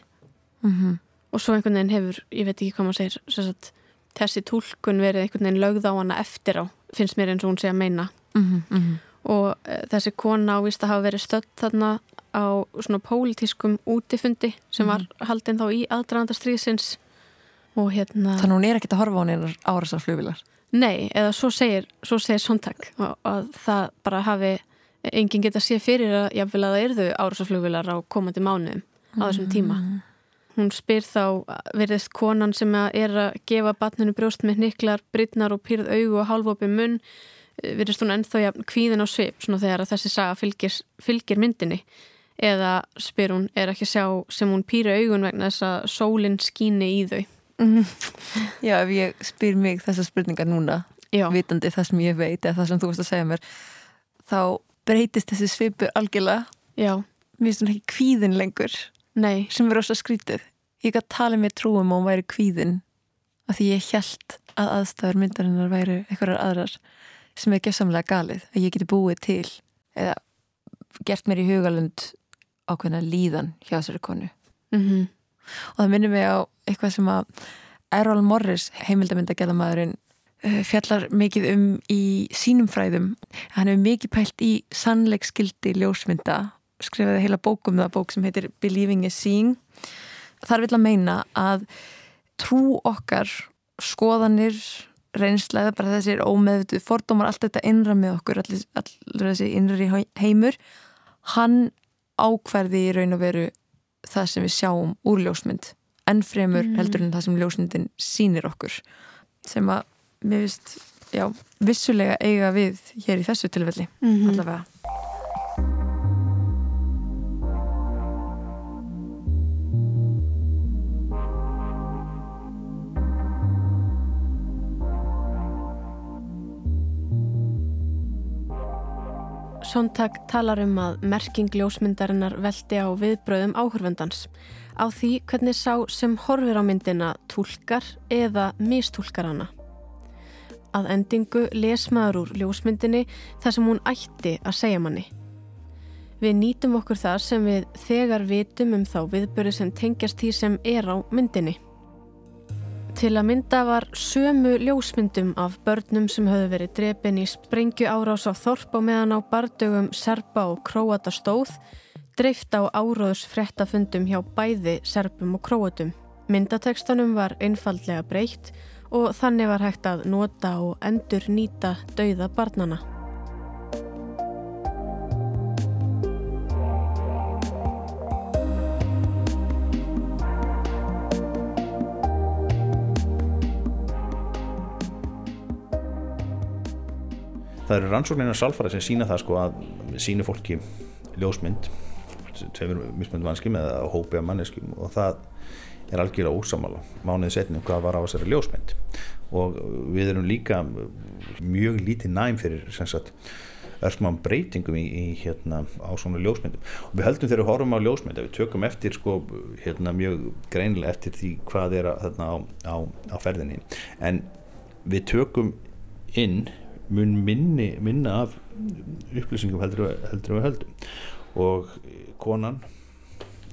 Mm -hmm. Og svo einhvern veginn hefur, ég veit ekki hvað maður segir, sagt, þessi tólkun verið einhvern veginn lögð á hana eftir á, finnst mér eins og hún sé að meina. Mm -hmm og eh, þessi kona ávist að hafa verið stödd þarna á svona pólitískum útifundi sem var mhm. haldinn þá í aðdraðandastriðsins og hérna Þannig hún er ekkert að horfa á hennar árasar flugvilar Nei, eða svo segir, svo segir Sontak að það bara hafi enginn geta sé fyrir að jáfnvel að það erðu árasar flugvilar á komandi mánuðum á þessum tíma mm. Hún spyr þá, verðist konan sem er að gefa batninu brjóst með niklar, brittnar og pyrð augu og halvópi munn virðist hún ennþá jafn kvíðin á svip svona þegar þessi saga fylgir, fylgir myndinni eða spyr hún er ekki að sjá sem hún pýra augun vegna þess að sólinn skíni í þau mm. Já, ef ég spyr mig þessa spurningar núna Já. vitandi það sem ég veit eða það sem þú veist að segja mér þá breytist þessi svipur algjörlega Já. mér finnst hún ekki kvíðin lengur Nei. sem er rosa skrítið ég gæti tala með trúum og hún væri kvíðin af því ég held að aðstæður myndarinnar væri einhverjar aðrar sem er gefsamlega galið að ég geti búið til eða gert mér í hugalund ákveðna líðan hjá þessari konu. Mm -hmm. og það minnir mig á eitthvað sem að Errol Morris heimildamindagæðamæðurinn uh, fjallar mikið um í sínum fræðum. Hann hefur mikið pælt í sannleikskildi ljósmynda skrifaði heila bók um það, bók sem heitir Believing is Seeing. Þar vil að meina að trú okkar skoðanir reynslega, bara þessir ómeðvituð fordómar, allt þetta innra með okkur allir, allir þessi innri heimur hann ákverði í raun og veru það sem við sjáum úr ljósmynd enn fremur mm. heldur en það sem ljósmyndin sínir okkur sem að mér vist, já, vissulega eiga við hér í þessu tilfelli mm -hmm. allavega Sontak talar um að merking ljósmyndarinnar veldi á viðbröðum áhörfundans á því hvernig sá sem horfir á myndina tólkar eða mistúlkar hana. Að endingu les maður úr ljósmyndinni þar sem hún ætti að segja manni. Við nýtum okkur þar sem við þegar vitum um þá viðböru sem tengjast því sem er á myndinni. Til að mynda var sömu ljósmyndum af börnum sem höfðu verið drepin í sprengju árás á Þorp og meðan á bardögum Serba og Króata stóð, dreift á áróðs frettafundum hjá bæði Serbum og Króatum. Myndatekstanum var einfallega breytt og þannig var hægt að nota og endur nýta dauða barnana. Það eru rannsóknirna salfara sem sína það sko að sínu fólki ljósmynd tveimur mismöndum vanskjum eða hópi af manneskum og það er algjörlega ósamála mánuðið setnum hvað var á þessari ljósmynd. Og við erum líka mjög lítið næm fyrir öllum breytingum í, í hérna á svona ljósmyndum. Og við höldum þegar við horfum á ljósmynd að við tökum eftir sko hérna mjög greinilega eftir því hvað er að, þarna á, á, á ferðinni. En við tökum inn mun minni, minna af upplýsingum heldur, við höldum. Og konan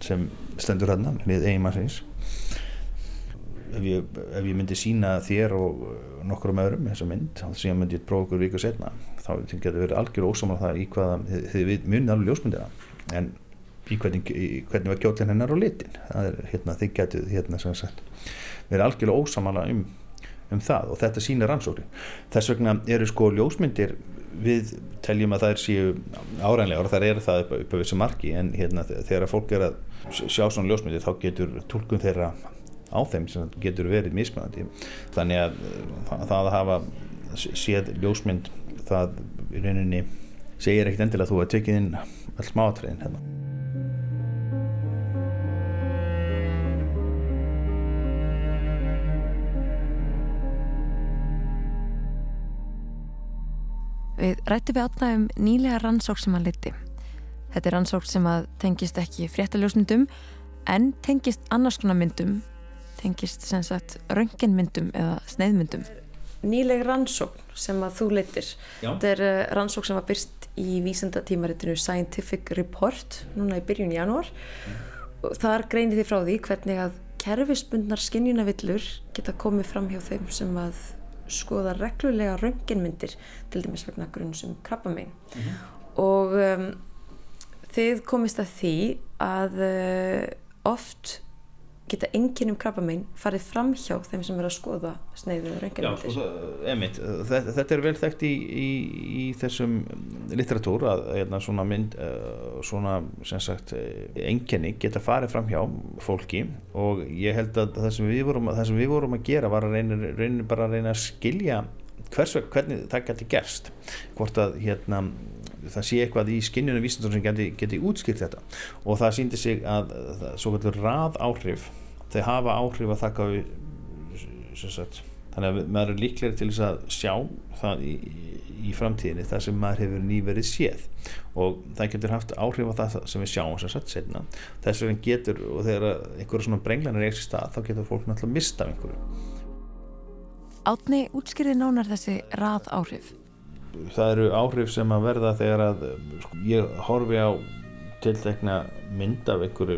sem stendur hérna með eiginmannsins ef ég, ef ég myndi sína þér og nokkur um öðrum þessa mynd, þá síðan myndi ég prófa okkur viku setna þá getur verið algjör ósamlega það í hvaða, þið munið alveg ljósmyndina en í hvernig, í hvernig var kjólinn hennar á litin. Það er hérna, þið getur hérna sem sagt verið algjörlega ósamlega um um það og þetta sýnir rannsóknir. Þess vegna eru sko ljósmyndir við teljum að það séu árænlega og það er það upp, upp á þessu marki en hérna, þegar fólk er að sjá svona ljósmyndir þá getur tólkun þeirra á þeim sem getur verið mismunandi. Þannig að það að hafa séð ljósmynd það í rauninni segir ekkert endilega að þú hefur tekið inn all smáatriðin hérna. Við rættum við átnaðum nýlega rannsók sem hann liti. Þetta er rannsók sem að tengist ekki fréttaljósmyndum en tengist annars konar myndum, tengist sem sagt rönginmyndum eða sneiðmyndum. Nýleg rannsók sem að þú litir. Já. Þetta er eh, rannsók sem var byrst í vísendatímaritinu Scientific Report núna í byrjun í janúar. Þar greinir þið frá því hvernig að kerfisbundnar skinnjunavillur geta komið fram hjá þeim sem að skoða reglulega rönginmyndir til dæmis vegna grunnsum krabbamein mm -hmm. og um, þið komist að því að uh, oft geta enginnum krabbamein farið fram hjá þeim sem er að skoða sneiðu rönginmyndir. Já, sko, þetta, þetta er vel þekkt í, í, í þessum litteratúr að hérna, svona mynd, uh, svona sem sagt enginni geta farið fram hjá fólki og ég held að það sem við vorum, sem við vorum að gera var að reyna, reyna bara að reyna að skilja hvers hvernig það geti gerst hvort að hérna það sé eitthvað í skinnjunum vísindum sem geti, geti útskýrt þetta. Og það síndi sig að svo kallur rað áhrif þau hafa áhrif að þakka það þannig að maður er líklega til þess að sjá það í, í framtíðinni það sem maður hefur nýverið séð. Og það getur haft áhrif á það sem við sjáum sem sagt setna þess vegna getur og þegar einhverja svona brenglanir er í stað þá getur fólk náttúrulega mista af einhverju Átni útskýrði nánar þessi rað áhrif Það eru áhrif sem að verða þegar að sko, ég horfi á tiltekna mynd af einhverju,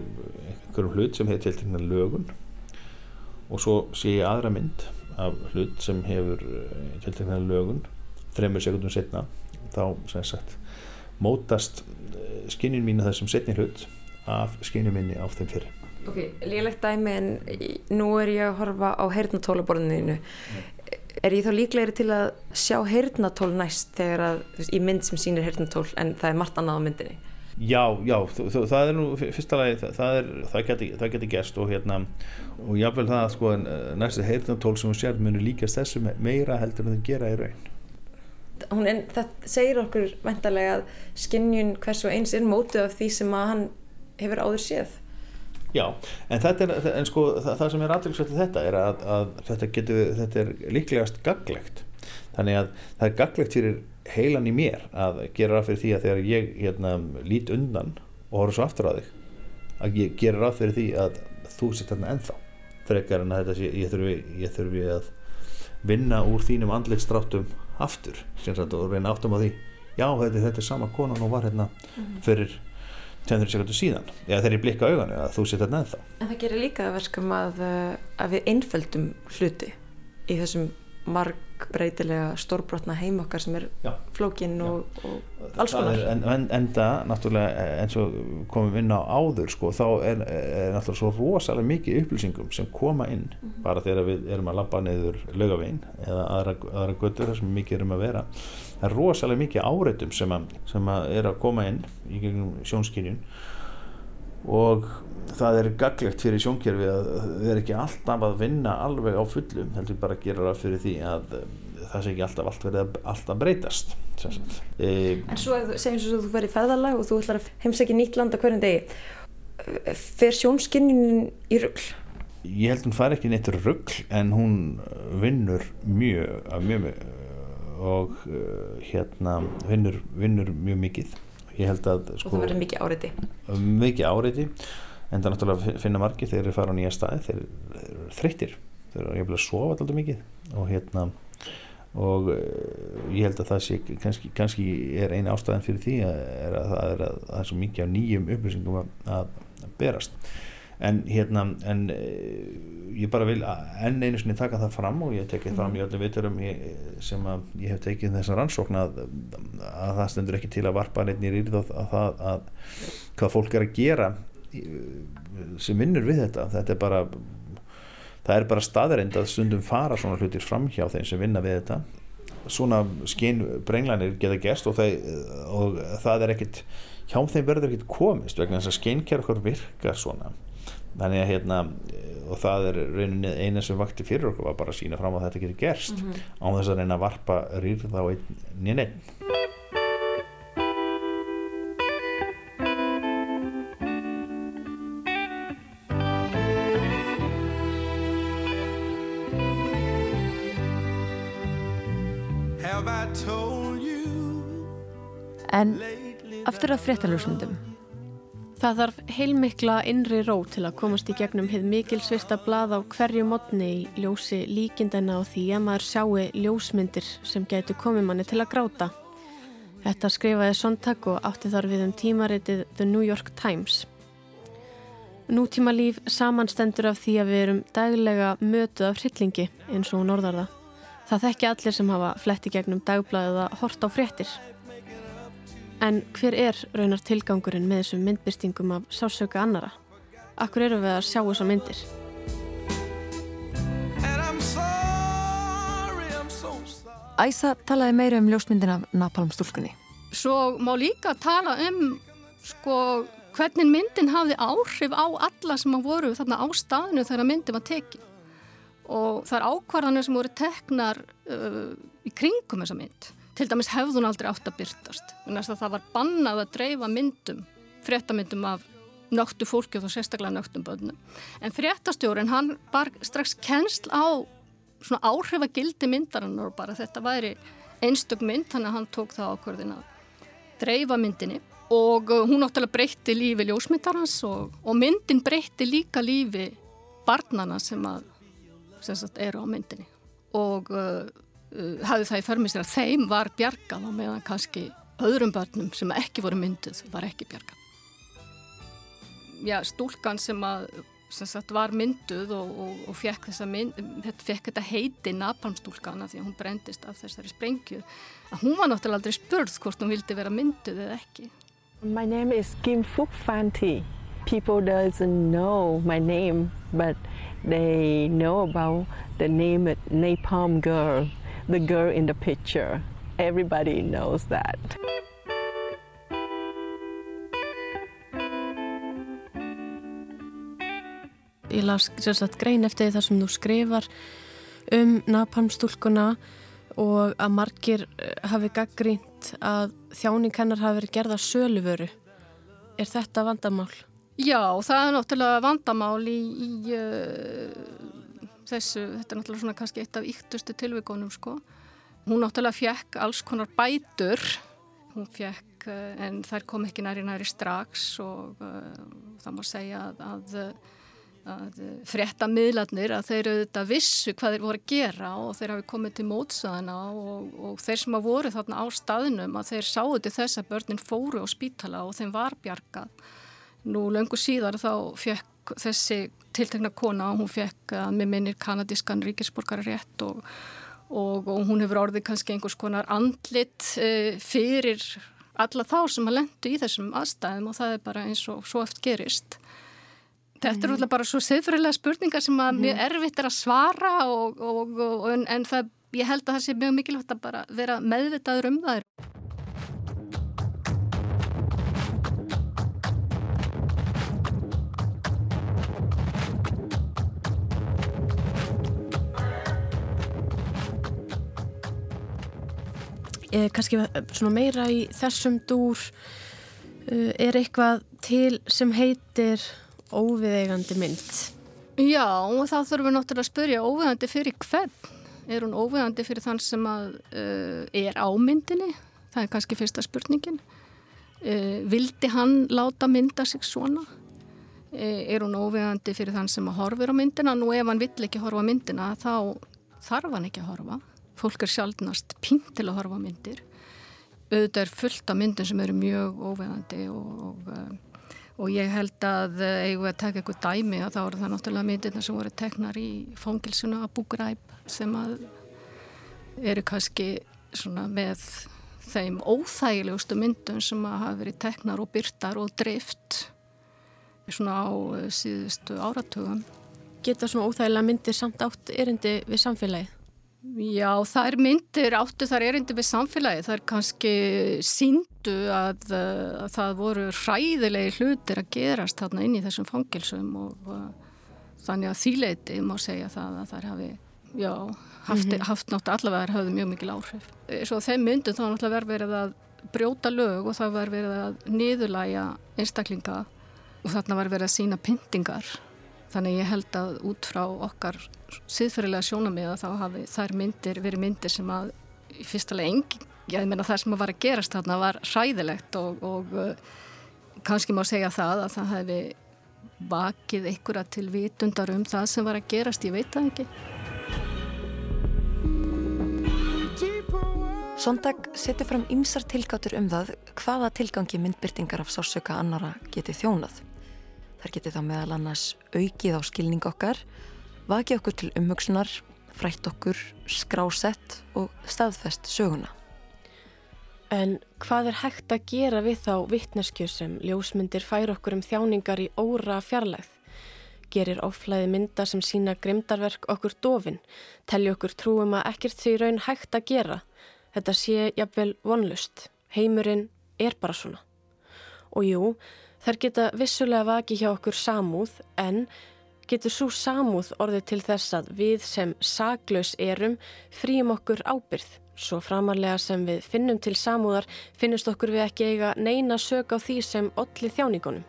einhverju hlut sem hefur tiltekna lögun og svo sé ég aðra mynd af hlut sem hefur eh, tiltekna lögun þreymur sekundum setna þá sem sagt mótast eh, skinnjum mín að þessum setni hlut af skinnjum minni á þeim fyrir Ok, lílegt dæmi en nú er ég að horfa á heyrnatólaborðinu mm. Er ég þá líklegri til að sjá heyrnatól næst þegar að, veist, í mynd sem sýnir heyrnatól en það er margt annað á myndinni? Já, já, það er nú fyrsta lagi, það, það, það getur geti gerst og hérna, og jáfnveil það sko næstu heyrnatól sem hún sér munir líkast þessu meira heldur en það gera í raun. Hún en, það segir okkur vendarlega að skinnjun hvers og eins er mótið af því sem að hann hefur áður séð Já, en er, en sko það, það sem er aðriksvægt þetta er að, að þetta, getur, þetta er líklegast gaglegt þannig að það er gaglegt fyrir heilan í mér að gera ráð fyrir því að þegar ég hérna, lít undan og horfa svo aftur á þig að ég gera ráð fyrir því að þú sitt hérna ennþá. Frekar en að þetta sé, ég þurfi, ég þurfi að vinna úr þínum andleitstráttum aftur sagt, og reyna áttum á því. Já þetta, þetta er sama konan og var hérna mhm. fyrir 200 sekundur síðan. Eða þegar ég blikka auðan eða þú setjar neð þá En það gerir líka verkum að, eh, að við einföldum hluti í þessum margbreytilega stórbrotna heim okkar sem er já, flókin og, og alls konar. en, en, Enda náttúrulega eins og komum inn á áður sko, þá er, er náttúrulega svo rosalega mikið upplýsingum sem koma inn mm -hmm. bara þegar við erum að labba neyður lögavegin eða aðra, aðra göttur þar sem mikið erum að vera það er rosalega mikið áreitum sem, að, sem að er að koma inn í gegnum sjónskynjun. Og það er gaglegt fyrir sjónkerfi að við erum ekki alltaf að vinna alveg á fullum heldur bara að gera það fyrir því að um, það sé ekki alltaf allt verið að alltaf breytast e En svo segjum svo að þú verið feðalag og þú ætlar að heimsækja nýtt land að hverjum degi. Fer sjónskinnin í ruggl? Ég held hún fær ekki neitt ruggl en hún vinnur mjög, mjög og uh, hérna vinnur, vinnur mjög mikið. Ég held að sko, og það verður mikið áreiti mikið áreiti en það náttúrulega finna margir þegar þeir fara á nýja staði þeir eru þreyttir. Þeir eru að sofa alltaf mikið. Og hérna og uh, ég held að það sé kannski, kannski er eina ástæðan fyrir því að, að það er, að, að er svo mikið á nýjum upplýsingum að, að berast en hérna en uh, ég bara vil enn einu sinni taka það fram og ég tekið fram í mhm. öllum vitturum sem að ég hef tekið þessar rannsókn að, að það stendur ekki til að varpa neittnir í það að, að hvað fólk er að gera sem vinnur við þetta. Þetta er bara það er bara staðreind að stundum fara svona hlutir fram hjá þeim sem vinna við þetta. Svona skinn brenglanir geta gerst og, og það er ekkit hjá þeim verður ekkit komist vegna þess að skinnkerkur virkar svona þannig að hérna og það er rauninni eina sem vakti fyrir okkur var bara að sína fram að þetta getur gerst mm -hmm. á þess að reyna að varpa rýrð á einn nýjan einn En aftur að fréttaljósmyndum. Það þarf heilmikla innri ró til að komast í gegnum hið mikil svista blað á hverju modni í ljósi líkindana og því að maður sjáu ljósmyndir sem getur komið manni til að gráta. Þetta skrifaði Sondag og átti þar við um tímaritið The New York Times. Nútíma líf samanstendur af því að við erum daglega mötuð af hryllingi eins og norðarða. Það þekki allir sem hafa fletti gegnum dagblæðið að horta á fréttir. En hver er raunar tilgangurinn með þessum myndbyrtingum af sásauka annara? Akkur eru við að sjá þessa myndir? Æsa talaði meira um ljósmyndin af Napalm stúlkunni. Svo má líka tala um sko, hvernig myndin hafði áhrif á alla sem voru þarna á staðinu þegar myndin var tekin. Og það er ákvarðanir sem voru teknar uh, í kringum þessa mynd til dæmis hefðun aldrei átt að byrtast það var bannað að dreifa myndum fréttamyndum af nögtu fólki og þá sérstaklega nögtum bönnum en fréttastjórin hann bar strax kennsl á svona áhrifagildi myndarinnar og bara þetta væri einstök mynd þannig að hann tók það ákvörðin að dreifa myndinni. Og uh, hún náttúrulega breytti lífi ljósmyndarans og, og myndin breytti líka lífi barnana sem að sem sagt, eru á myndinni. Og uh, hafði það í förmisir að þeim var bjargað og meðan kannski öðrum börnum sem ekki voru mynduð var ekki bjargað. Já, stúlkan sem að sem sagt, var mynduð og, og, og fekk, mynd, fekk þetta heiti napalmstúlkana því að hún brendist af þessari sprengju að hún var náttúrulega aldrei spurð hvort hún vildi vera mynduð eða ekki. My name is Kim Phúc Phan Thi. People doesn't know my name but they know about the name Napalm Girl, the girl in the picture. Everybody knows that. Ég las sérstaklega grein eftir það sem þú skrifar um napalmstúlkuna og að margir eh, hafi gaggrínt að þjáning hennar hafi verið gerða söluvöru. Er þetta vandamál? Já, það er náttúrulega vandamál í, í uh, þessu, þetta er náttúrulega svona kannski eitt af yktustu tilvíkonum sko. Hún náttúrulega fjekk alls konar bætur, hún fjekk, uh, en þær kom ekki næri næri strax og uh, það má segja að, að að frétta miðlarnir að þeir auðvitað vissu hvað þeir voru að gera og þeir hafi komið til mótsaðina og, og þeir sem að voru þarna á staðnum að þeir sáu til þess að börnin fóru á spítala og þeim var bjargað. Nú löngu síðar þá fekk þessi tiltekna kona og hún fekk að með minnir kanadískan ríkisborgara rétt og, og, og hún hefur orðið kannski einhvers konar andlit e, fyrir alla þá sem að lendu í þessum aðstæðum og það er bara eins og svo eftir gerist. Þetta er útlæð bara svo siðfyrirlega spurningar sem að mjög mhm. erfitt er að svara og, og, og, en, en það, ég held að það sé mjög mikilvægt að bara vera meðvitaður um það. Kannski svona meira í þessum dúr uh, er eitthvað til sem heitir óviðeigandi mynd? Já, og þá þurfum við náttúrulega að spyrja óviðandi fyrir hvern? Er hún óviðandi fyrir þann sem að, uh, er á myndinni? Það er kannski fyrsta spurningin. Uh, vildi hann láta mynda sig svona? Uh, er hún óviðandi fyrir þann sem að horfir á myndina? Nú ef hann vill ekki horfa myndina þá þarf hann ekki að horfa. Fólk er sjálfnast pínt til að horfa á myndir. Auðvitað er fullt af myndin sem eru mjög óviðandi og, og og ég held að eh, eigum við að taka eitthvað dæmi að þá eru það náttúrulega myndirna sem voru teknar í fóngilsuna að búgræp sem að eru kannski svona með þeim óþægilegustu myndum sem að hafa verið teknar og byrtar og drift svona á eh, síðustu áratugum. Geta svona óþægilega myndir samt átt erindi við samfélagið? Já, það er myndir áttu þar erindi við samfélagi. Það er kannski síndu að, uh, að það voru hræðilegi hlutir að gerast þarna inn í þessum fangilsum og uh, þannig að þýleiti má segja það að það hafi, já, haft, mm -hmm. haft nátt allavega hafði mjög mikil áhrif. Svo þeim myndum þá náttúrulega verður verið að brjóta lög og það verður verið að niðurlæja einstaklinga og þarna verður verið að sína pyntingar Þannig ég held að út frá okkar siðferðilega sjónamiða þá hafi þær myndir verið myndir sem að í fyrstulega engin, ég meina það sem var að gerast þarna var hræðilegt og, og uh, kannski má segja það að það hefði vakið einhverja til vitundar um það sem var að gerast, ég veit það ekki. Sondag setur fram ymsar tilgátur um það hvaða tilgangi myndbyrtingar af sásöka annara geti þjónað. Þar getur þá meðal annars aukið á skilning okkar, vakið okkur til umhugsunar, frætt okkur, skrásett og staðfest söguna. En hvað er hægt að gera við þá vittneskju sem ljósmyndir fær okkur um þjáningar í óra fjarlægð? Gerir oflæði mynda sem sína grimdarverk okkur dofin, telli okkur trúum að ekkert því raun hægt að gera. Þetta sé jafnvel vonlust. Heimurinn er bara svona. Og jú, Þær geta vissulega vakið hjá okkur samúð en getur svo samúð orðið til þess að við sem saklaus erum frýjum okkur ábyrð. Svo framarlega sem við finnum til samúðar finnust okkur við ekki eiga neina sög á því sem olli þjáningunum.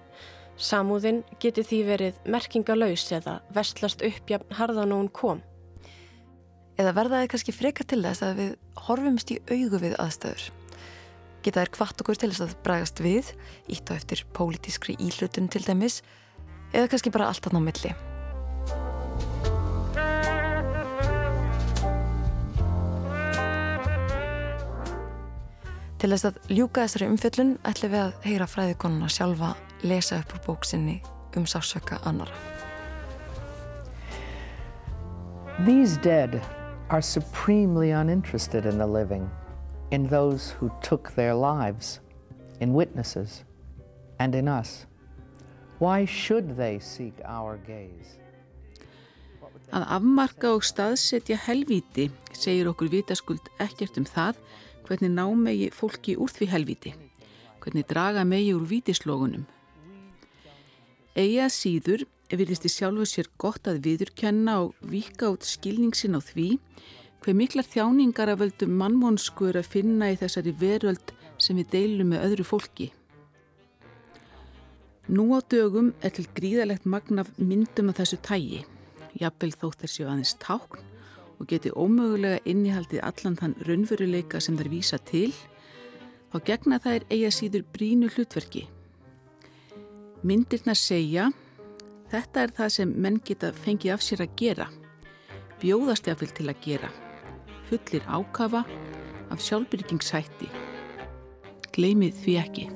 Samúðin geti því verið merkingalauðs eða vestlast upp jafn harðan og hún kom. Eða verða þið kannski freka til þess að við horfumst í augu við aðstöður? Geta þær hvart okkur til þess að bregast við, ítt á eftir pólitískri íhlutun til dæmis, eða kannski bara allt annað á milli? Til þess að ljúka þessari umfjöllun ætlum við að heyra fræðikonuna sjálfa lesa upp úr bóksinni um sásöka annara. These dead are supremely uninterested in the living, in those who took their lives, in witnesses, and in us. Why should they seek our gaze? Að afmarka og staðsetja helvíti segir okkur vitaskuld ekkert um það hvernig ná megi fólki úr því helviti, hvernig draga megi úr vítislógunum. Egi að síður vilist í sjálfu sér gott að viðurkenna og vika út skilningsin á því hver miklar þjáningar að völdum mannvonskur að finna í þessari veröld sem við deilum með öðru fólki. Nú á dögum er til gríðalegt magnaf myndum af þessu tægi, jafnvel þótt þessu aðeins tákn og geti ómögulega innihaldið allan þann raunveruleika sem þær vísa til, þá gegna þær eiga síður brínu hlutverki. Myndirna segja, þetta er það sem menn geta fengið af sér að gera, bjóðastjafil til að gera, fullir ákafa af sjálfbyrgingshætti. Gleimið því ekki.